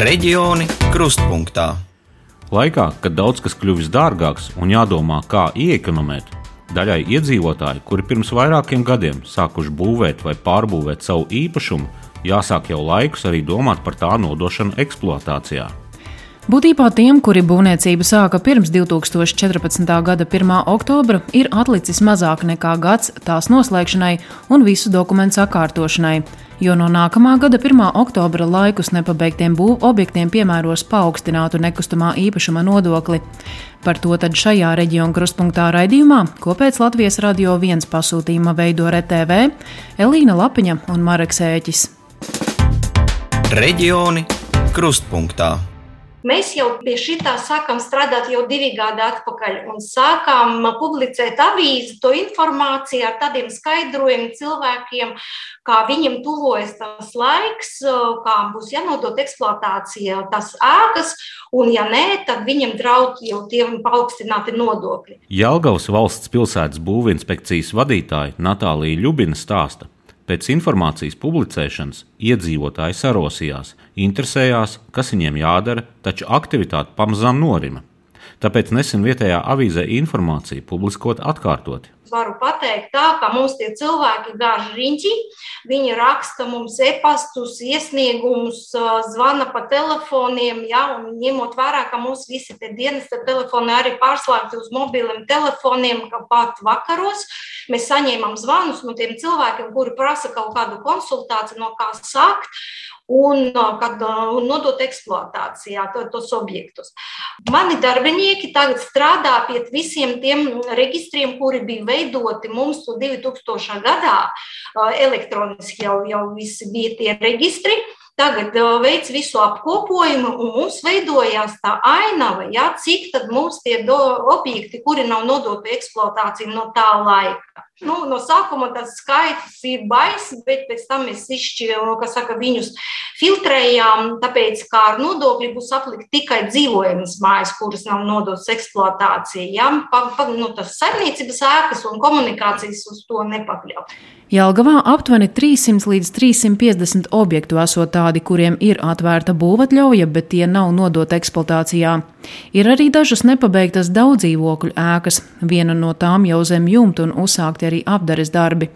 Reģioni krustpunktā. Laikā, kad daudz kas kļuvis dārgāks un jādomā, kā iekonomēt, daļai iedzīvotāji, kuri pirms vairākiem gadiem sākuši būvēt vai pārbūvēt savu īpašumu, jāsāk jau laikus arī domāt par tā nodošanu eksploatācijā. Būtībā tiem, kuri būvniecību sāka pirms 2014. gada 1. oktobra, ir atlicis mazāk nekā gads tās noslēgšanai un visu dokumentu sakārtošanai jo no nākamā gada 1. oktobra laikus nepabeigtiem būvu objektiem piemēros paaugstinātu nekustamā īpašuma nodokli. Par to tad šajā reģiona krustpunktā raidījumā, ko pēc Latvijas radio viens pasūtījuma veido RTV, Elīna Lapiņa un Mareks Ēķis. Reģioni krustpunktā. Mēs jau pie šī tā sākām strādāt jau divi gadi atpakaļ un sākām publicēt avīzi, to informāciju ar tādiem skaidrojumiem cilvēkiem, kā viņiem tuvojas tas laiks, kā būs jānodot eksploatācija tās ēkas, un ja nē, tad viņiem draud jau tiem paaugstināti nodokļi. Jelgavas valsts pilsētas būvinspekcijas vadītāja Natālija Ļubina stāsta. Pēc informācijas publicēšanas iedzīvotāji sarosījās, interesējās, kas viņiem jādara, taču aktivitāte pamazām norima. Tāpēc nesen vietējā avīzē informāciju publiskot atkārtoti varu pateikt tā, ka mums tie cilvēki gāž riņķi, viņi raksta mums e-pastus, iesniegumus, zvana pa telefoniem, ja, un ņemot vērā, ka mums visi tie dienas telefoni arī pārslēgti uz mobiliem telefoniem, ka pat vakaros mēs saņēmām zvanus no tiem cilvēkiem, kuri prasa kaut kādu konsultāciju, no kā sākt un, kad, un nodot eksploatācijā to, tos objektus. Mani darbinieki tagad strādā pie visiem tiem reģistriem, kuri bija veidoti mums 2000. gadā. Elektroniski jau, jau visi bija tie reģistri. Tagad veids visu apkopojumu, un mums veidojās tā ainava, ja, cik tad mums tie objekti, kuri nav nodoti eksploatācijai no tā laika. Nu, no sākuma tas skaits ir baisas, bet pēc tam mēs izšķirām, kas saka, viņus filtrējām, tāpēc, kā ar nodokli būs aplikt tikai dzīvojamas mājas, kuras nav nodotas eksploatācijai. Ja? Pa, pa, nu, tas saimniecības ēkas un komunikācijas uz to nepakļaut. Jelgavā aptuveni 300 līdz 350 objektu esot tādi, kuriem ir atvērta būvatļauja, bet tie nav nodota eksploatācijā. Ir arī dažas nepabeigtas daudzdzīvokļu ēkas, viena no tām jau zem jumta un uzsākti arī apdares darbi.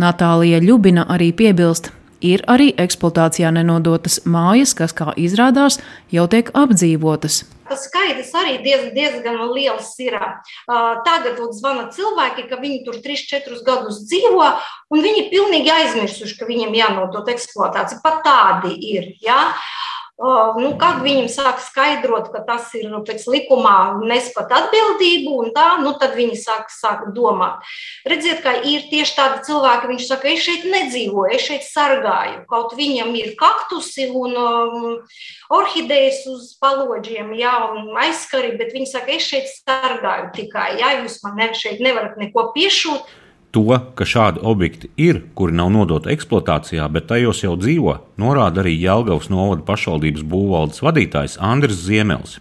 Natālija Ļubina arī piebilst, ir arī eksploatācijā nenodotas mājas, kas, kā izrādās, jau tiek apdzīvotas. Tas skaidrs arī diez, diezgan liels ir. Tagad zvana cilvēki, ka viņi tur 3-4 gadus dzīvo, un viņi pilnīgi aizmirsuši, ka viņiem jānodot eksploatācija. Pat tādi ir. Ja? Nu, kad viņam sāk skaidrot, ka tas ir nu, pēc likumā nespat atbildību, un tā, nu, tad viņi sāk, sāk domāt. Redziet, ka ir tieši tādi cilvēki, viņš saka, es šeit nedzīvoju, es šeit sargāju. Kaut viņam ir kaktusi un um, orhidejas uz palodžiem, jā, un aizskari, bet viņi saka, es šeit sargāju tikai, jā, jūs man ne, šeit nevarat neko piešūt. To, ka šādi objekti ir, kuri nav nodoti eksploatācijā, bet tajos jau dzīvo, norāda arī Jelgavas novada pašvaldības būvvaldes vadītājs Andris Ziemels.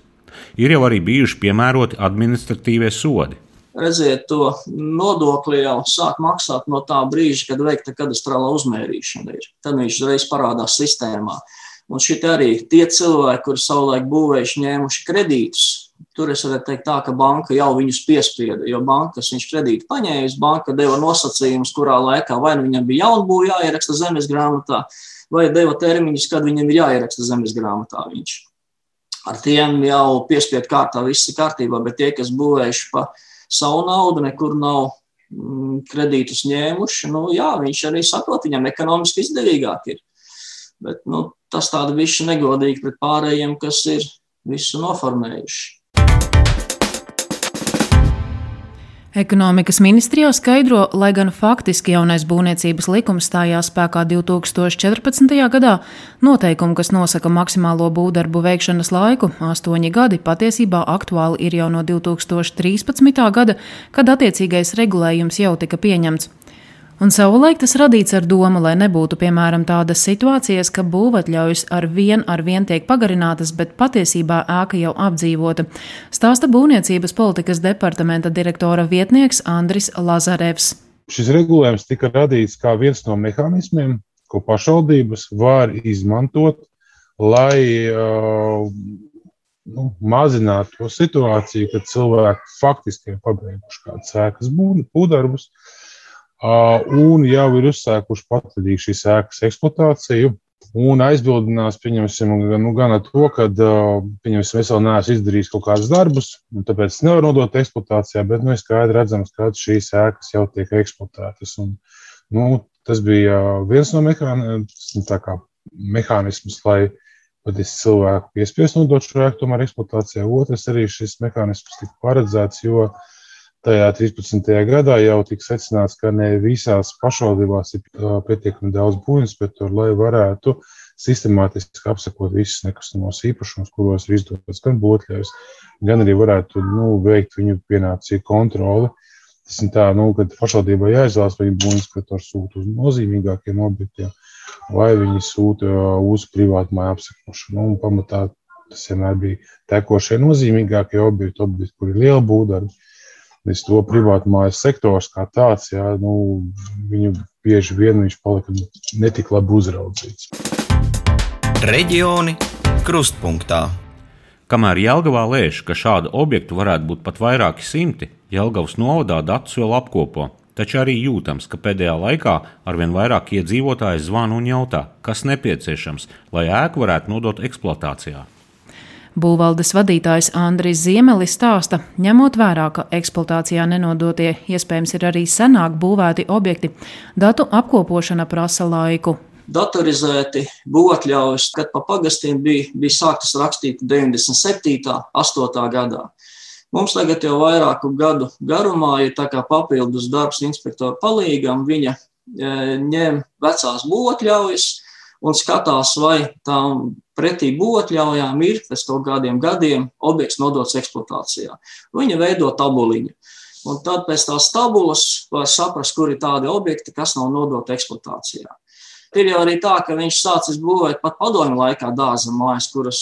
Ir jau arī bijuši piemēroti administratīvie sodi. Redziet, to nodokli jau sāk maksāt no tā brīža, kad veikta kadastrālā uzmērīšana ir. Tad viņš uzreiz parādās sistēmā. Un šie arī tie cilvēki, kuri savulaik būvējuši, ņēmuši kredītus, Tur es varētu teikt, tā, ka banka jau viņus piespieda, jo bankas viņš kredītu paņēmis, banka deva nosacījumus, kurā laikā vai nu viņam bija jaunbūve jāieraksta zemes grāmatā, vai deva termiņus, kad viņam ir jāieraksta zemes grāmatā viņš. Ar tiem jau piespiedu kārtā viss ir kārtībā, bet tie, kas būvējuši pa savu naudu, nekur nav mm, kredītus ņēmuši, nu jā, viņš arī saprot, viņam ekonomiski izdevīgāk ir. Bet nu, tas tāda bišķi negodīgi pret pārējiem, kas ir visu noformējuši. Ekonomikas ministrijā skaidro, lai gan faktiski jaunais būvniecības likums stājās spēkā 2014. gadā, noteikumi, kas nosaka maksimālo būvdarbu veikšanas laiku, astoņi gadi, patiesībā aktuāli ir jau no 2013. gada, kad attiecīgais regulējums jau tika pieņemts. Un savulaik tas radīts ar domu, lai nebūtu piemēram tādas situācijas, ka būvatļaujas ar vien ar vien tiek pagarinātas, bet patiesībā ēka jau apdzīvota. Stāsta būvniecības politikas departamenta direktora vietnieks Andris Lazarevs. Šis regulējums tika radīts kā viens no mehānismiem, ko pašvaldības var izmantot, lai uh, nu, mazinātu to situāciju, kad cilvēki faktiski ir pabeiguši kādas ēkas būvdarbus uh, un jau ir uzsākuši patvaļīgi šīs ēkas eksploatāciju. Un aizbildinās, pieņemsim, nu, gan ar to, ka, pieņemsim, es vēl neesmu izdarījis kaut kādus darbus, un tāpēc nevaru nodot eksploatācijā, bet, nu, ir skaidri redzams, ka šīs ēkas jau tiek eksploatētas. Un, nu, tas bija viens no mehānismiem, lai patiesi cilvēku piespiest nodot šo ēku tomēr eksploatācijā. Otrs arī šis mehānisms tika paredzēts, jo tajā 13. gadā jau tika secināts, ka ne visās pašvaldībās ir pietiekami daudz būvinspektoru, lai varētu sistemātiski apsekot visus nekustamos īpašumus, kuros ir izdotas gan būtļaus, gan arī varētu nu, veikt viņu pienācīgu kontroli. Tas ir tā, nu, kad pašvaldībai jāizvēlas, vai būvinspektors sūta uz nozīmīgākiem objektiem, vai viņi sūta uz privātu māju apsekošanu. Nu, pamatā tas vienmēr bija tekošie nozīmīgākie objekti, objekti kur ir liela būvdarbi. Līdz to privātu mājas sektors kā tāds, jā, nu, viņu bieži vien viņš palika netik labi uzraudzīts. Reģioni krustpunktā. Kamēr Jelgavā lēš, ka šādu objektu varētu būt pat vairāki simti, Jelgavas novadā datus vēl apkopo. Taču arī jūtams, ka pēdējā laikā arvien vairāk iedzīvotāji zvana un jautā, kas nepieciešams, lai ēku varētu nodot eksploatācijā. Būvvaldes vadītājs Andris Ziemelis stāsta, ņemot vērā, ka eksploatācijā nenodotie iespējams ir arī senāk būvēti objekti, datu apkopošana prasa laiku. Datorizēti būvatļaujas, kad pa pagastiem bija, bija sāktas rakstīt 97. 8. gadā. Mums tagad jau vairāku gadu garumā ir papildus darbs inspektora palīgam. Viņa e, ņem vecās būvatļaujas un skatās, vai tām pretī būvatļaujām ir pēc kaut kādiem gadiem objekts nodots eksploatācijā. Viņa veido tabuliņu. Un tad pēc tās tabulas var saprast, kur ir tādi objekti, kas nav nodoti eksploatācijā. Ir jau arī tā, ka viņš sācis būvēt pat padomju laikā dārza mājas, kuras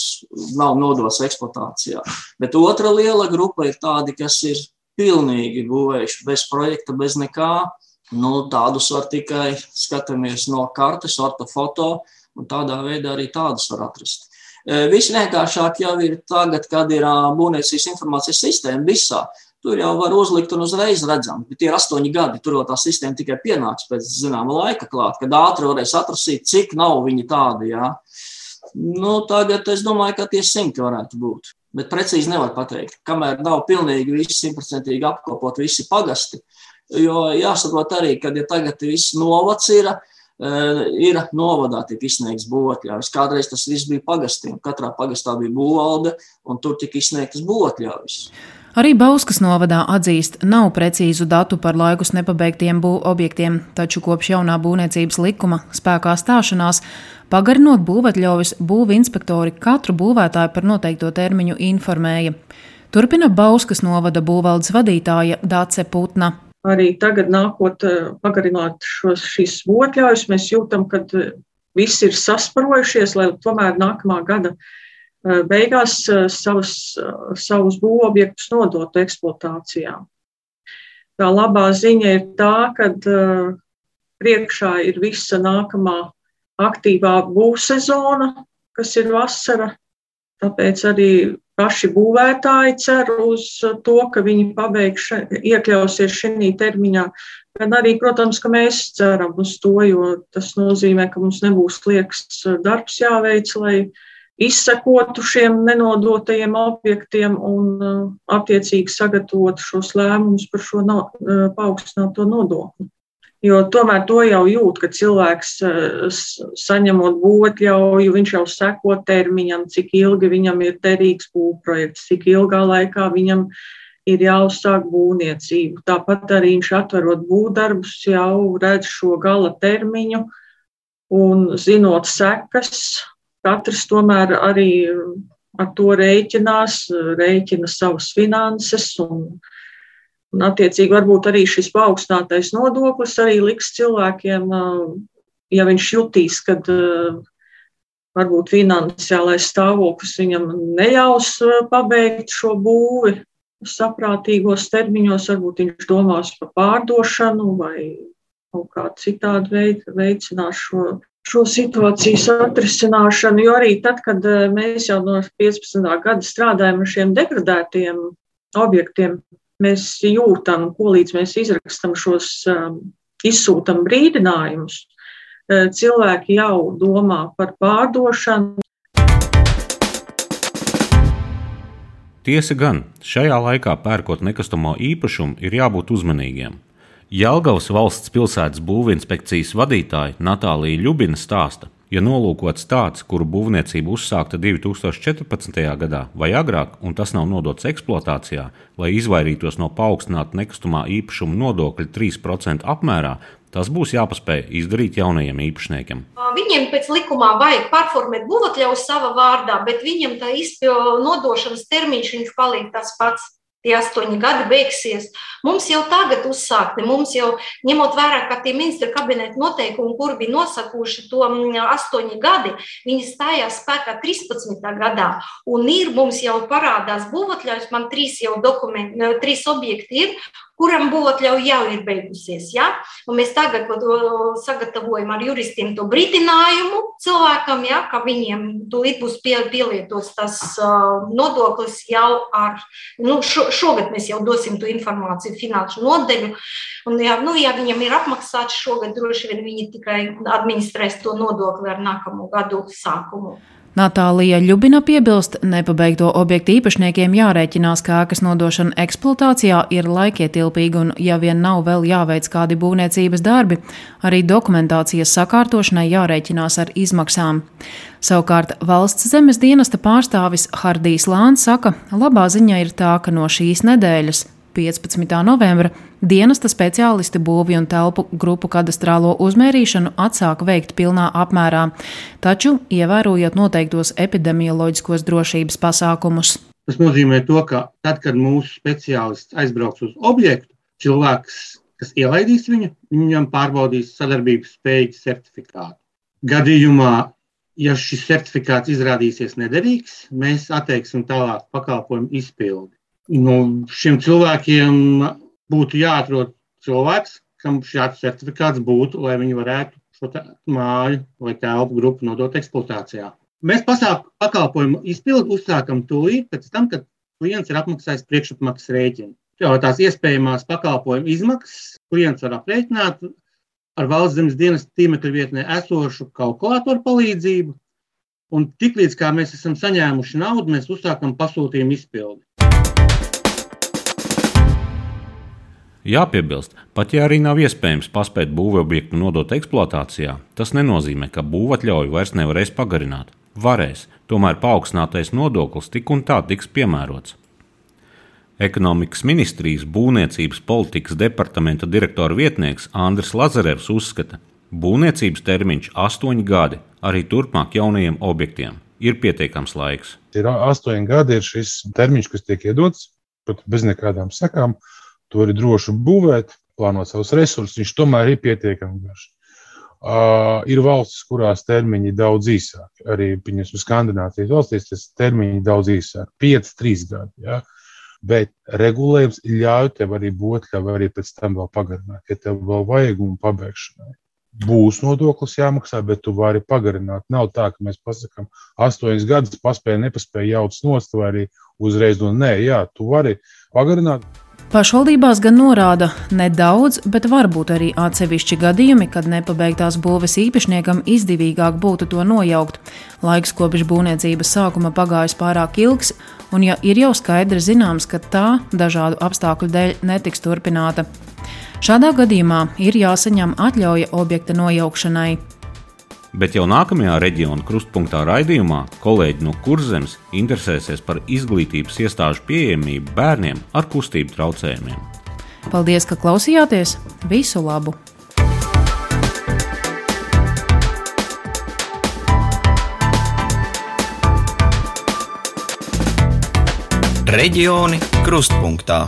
nav nodotas eksploatācijā. Bet otra liela grupa ir tādi, kas ir pilnīgi būvējuši bez projekta, bez nekā. Nu, tādus var tikai skatāmies no kartes, ortofoto, un tādā veidā arī tādus var atrast. E, visvienkāršāk jau ir tagad, kad ir būvniecības informācijas sistēma visā. Tur jau var uzlikt un uzreiz redzam, bet tie ir astoņi gadi. Tur jau tā sistēma tikai pienāks pēc zināma laika klāt, kad ātri varēs atrasīt, cik nav viņi tādi. Jā. Nu, tagad es domāju, ka tie simti varētu būt. Bet precīzi nevar pateikt, kamēr nav pilnīgi visi simtprocentīgi apkopot visi pagasti. Jo jāsaprot arī, ka ja tagad viss novads ir, eh, ir novadā tiek izsniegts būvotļaujas. Kādreiz tas viss bija pagastiem. Katrā pagastā bija būvalde, un tur tika izsniegtas būvotļaujas. Arī Bauskas novadā atzīst, nav precīzu datu par laikus nepabeigtiem būvobjektiem, taču kopš jaunā būvniecības likuma spēkā stāšanās pagarinot būvatļaujas būvinspektori katru būvētāju par noteikto termiņu informēja. Turpina Bauskas novada būvvaldes vadītāja Dāce Putna. Arī tagad, nākot eh, pagarināt šos, šīs būvatļaujas, mēs jūtam, ka eh, visi ir sasparojušies, lai tomēr nākamā gada Eh, beigās savus, savus būvobjektus nodotu eksploatācijā. Tā labā ziņa ir tā, ka priekšā ir visa nākamā aktīvā būvsezona, kas ir vasara. Tāpēc arī paši būvētāji cer uz to, ka viņi pabeigs, iekļausies šajā termiņā. Gan arī, protams, ka mēs ceram uz to, jo tas nozīmē, ka mums nebūs liekas darbs jāveic, lai izsekotu šiem nenodotajiem objektiem un uh, attiecīgi sagatavotu šos lēmumus par šo uh, paaugstināto nodokli. Jo tomēr to jau jūt, ka cilvēks uh, saņemot būvotļauju, viņš jau seko termiņam, cik ilgi viņam ir derīgs būvprojekts, cik ilgā laikā viņam ir jāuzsāk būvniecību. Tāpat arī viņš atverot būvdarbus, jau redz šo gala termiņu un zinot sekas, katrs tomēr arī ar to rēķinās, rēķina savas finanses un, un attiecīgi varbūt arī šis paaugstinātais nodoklis arī liks cilvēkiem, ja viņš jutīs, ka varbūt finansiālais stāvoklis viņam neļaus pabeigt šo būvi saprātīgos termiņos, varbūt viņš domās par pārdošanu vai kaut kā citādi veicinās šo šo situācijas atrisināšanu, jo arī tad, kad mēs jau no 15. gada strādājam ar šiem degradētiem objektiem, mēs jūtam, ko līdz mēs izrakstam šos, izsūtam brīdinājumus, cilvēki jau domā par pārdošanu. Tiesa gan, šajā laikā pērkot nekustamo īpašumu ir jābūt uzmanīgiem. Jelgavas valsts pilsētas būvinspekcijas vadītāja Natālija Ļubina stāsta, ja nolūkots tāds, kuru būvniecība uzsākta 2014. gadā vai agrāk, un tas nav nodots eksploatācijā, lai izvairītos no paaugstināta nekustamā īpašuma nodokļa 3% apmērā, Tas būs jāpaspēj izdarīt jaunajiem īpašniekiem. Viņiem pēc likumā vajag pārformēt būvatļauju savā vārdā, bet viņam tā izpildu nodošanas termiņš paliek tas pats tie astoņi gadi beigsies. Mums jau tagad uzsākti, mums jau ņemot vērā, ka tie ministra kabineta noteikumi, kur bija nosakuši to mm, astoņi gadi, viņi stājās spēkā 13. gadā. Un ir mums jau parādās būvatļaus, man trīs jau dokumenti, trīs objekti ir, kuram būvatļauja jau ir beigusies. Ja? Un mēs tagad sagatavojam ar juristiem to brīdinājumu cilvēkam, ja, ka viņiem tūlīt būs pie, pielietots tas uh, nodoklis jau ar, nu, šo, šogad mēs jau dosim to informāciju finanšu nodeļu. Un, ja, nu, ja viņam ir apmaksāts šogad, droši vien viņi tikai administrēs to nodokli ar nākamo gadu sākumu. Natālija Ļubina piebilst, nepabeigto objektu īpašniekiem jārēķinās, ka ēkas nodošana eksploatācijā ir laikietilpīga un, ja vien nav vēl jāveic kādi būvniecības darbi, arī dokumentācijas sakārtošanai jārēķinās ar izmaksām. Savukārt valsts zemes dienesta pārstāvis Hardijs Lāns saka, labā ziņa ir tā, ka no šīs nedēļas 15. novembra dienesta speciālisti būvju un telpu grupu kadastrālo uzmērīšanu atsāka veikt pilnā apmērā, taču ievērojot noteiktos epidemioloģiskos drošības pasākumus. Tas nozīmē to, ka tad, kad mūsu speciālists aizbrauks uz objektu, cilvēks, kas ielaidīs viņu, viņam pārbaudīs sadarbības spējas certifikātu. Gadījumā, ja šis certifikāts izrādīsies nederīgs, mēs atteiksim tālāk pakalpojumu izpildi nu, šiem cilvēkiem būtu jāatrod cilvēks, kam šāds certifikāts būtu, lai viņi varētu šo māju vai telpu grupu nodot eksploatācijā. Mēs pasāku pakalpojumu izpildu uzsākam tūlīt pēc tam, kad klients ir apmaksājis priekšapmaksas rēķinu. Jau tās iespējamās pakalpojumu izmaksas klients var aprēķināt ar valsts zemes dienas tīmekļa vietnē esošu kalkulātoru palīdzību. Un tiklīdz mēs esam saņēmuši naudu, mēs uzsākam pasūtījumu izpildi. Jāpiebilst, pat ja arī nav iespējams paspēt būvobjektu nodot eksploatācijā, tas nenozīmē, ka būvatļauju vairs nevarēs pagarināt. Varēs, tomēr paaugstinātais nodoklis tik un tā tiks piemērots. Ekonomikas ministrijas būvniecības politikas departamenta direktora vietnieks Andris Lazarevs uzskata, ka būvniecības termiņš - astoņi gadi arī turpmāk jaunajiem objektiem. Ir pietiekams laiks. Ir astoņi gadi, ir šis termiņš, kas tiek iedots, pat bez nekādām sekām to ir droši būvēt, plānot savus resursus, viņš tomēr ir pietiekami garš. Uh, ir valstis, kurās termiņi ir daudz īsāki. Arī piemēram, Skandināvijas valstīs tas termiņi ir daudz īsāki - 5, 3 gadi. Ja? Bet regulējums ļauj tev arī būt, ļauj arī pēc tam vēl pagarināt, ja tev vēl vajag un pabeigšanai. Būs nodoklis jāmaksā, bet tu vari pagarināt. Nav tā, ka mēs pasakām, astoņas gadus paspēja, nepaspēja jauts nost, vai arī uzreiz no nē, jā, tu vari pagarināt. Pašvaldībās gan norāda nedaudz, bet varbūt arī atsevišķi gadījumi, kad nepabeigtās būves īpašniekam izdevīgāk būtu to nojaukt. Laiks kopš būvniecības sākuma pagājis pārāk ilgs, un ja ir jau skaidri zināms, ka tā dažādu apstākļu dēļ netiks turpināta. Šādā gadījumā ir jāsaņem atļauja objekta nojaukšanai. Bet jau nākamajā reģiona krustpunktā raidījumā kolēģi no Kurzemes interesēsies par izglītības iestāžu pieejamību bērniem ar kustību traucējumiem. Paldies, ka klausījāties! Visu labu! Reģioni krustpunktā.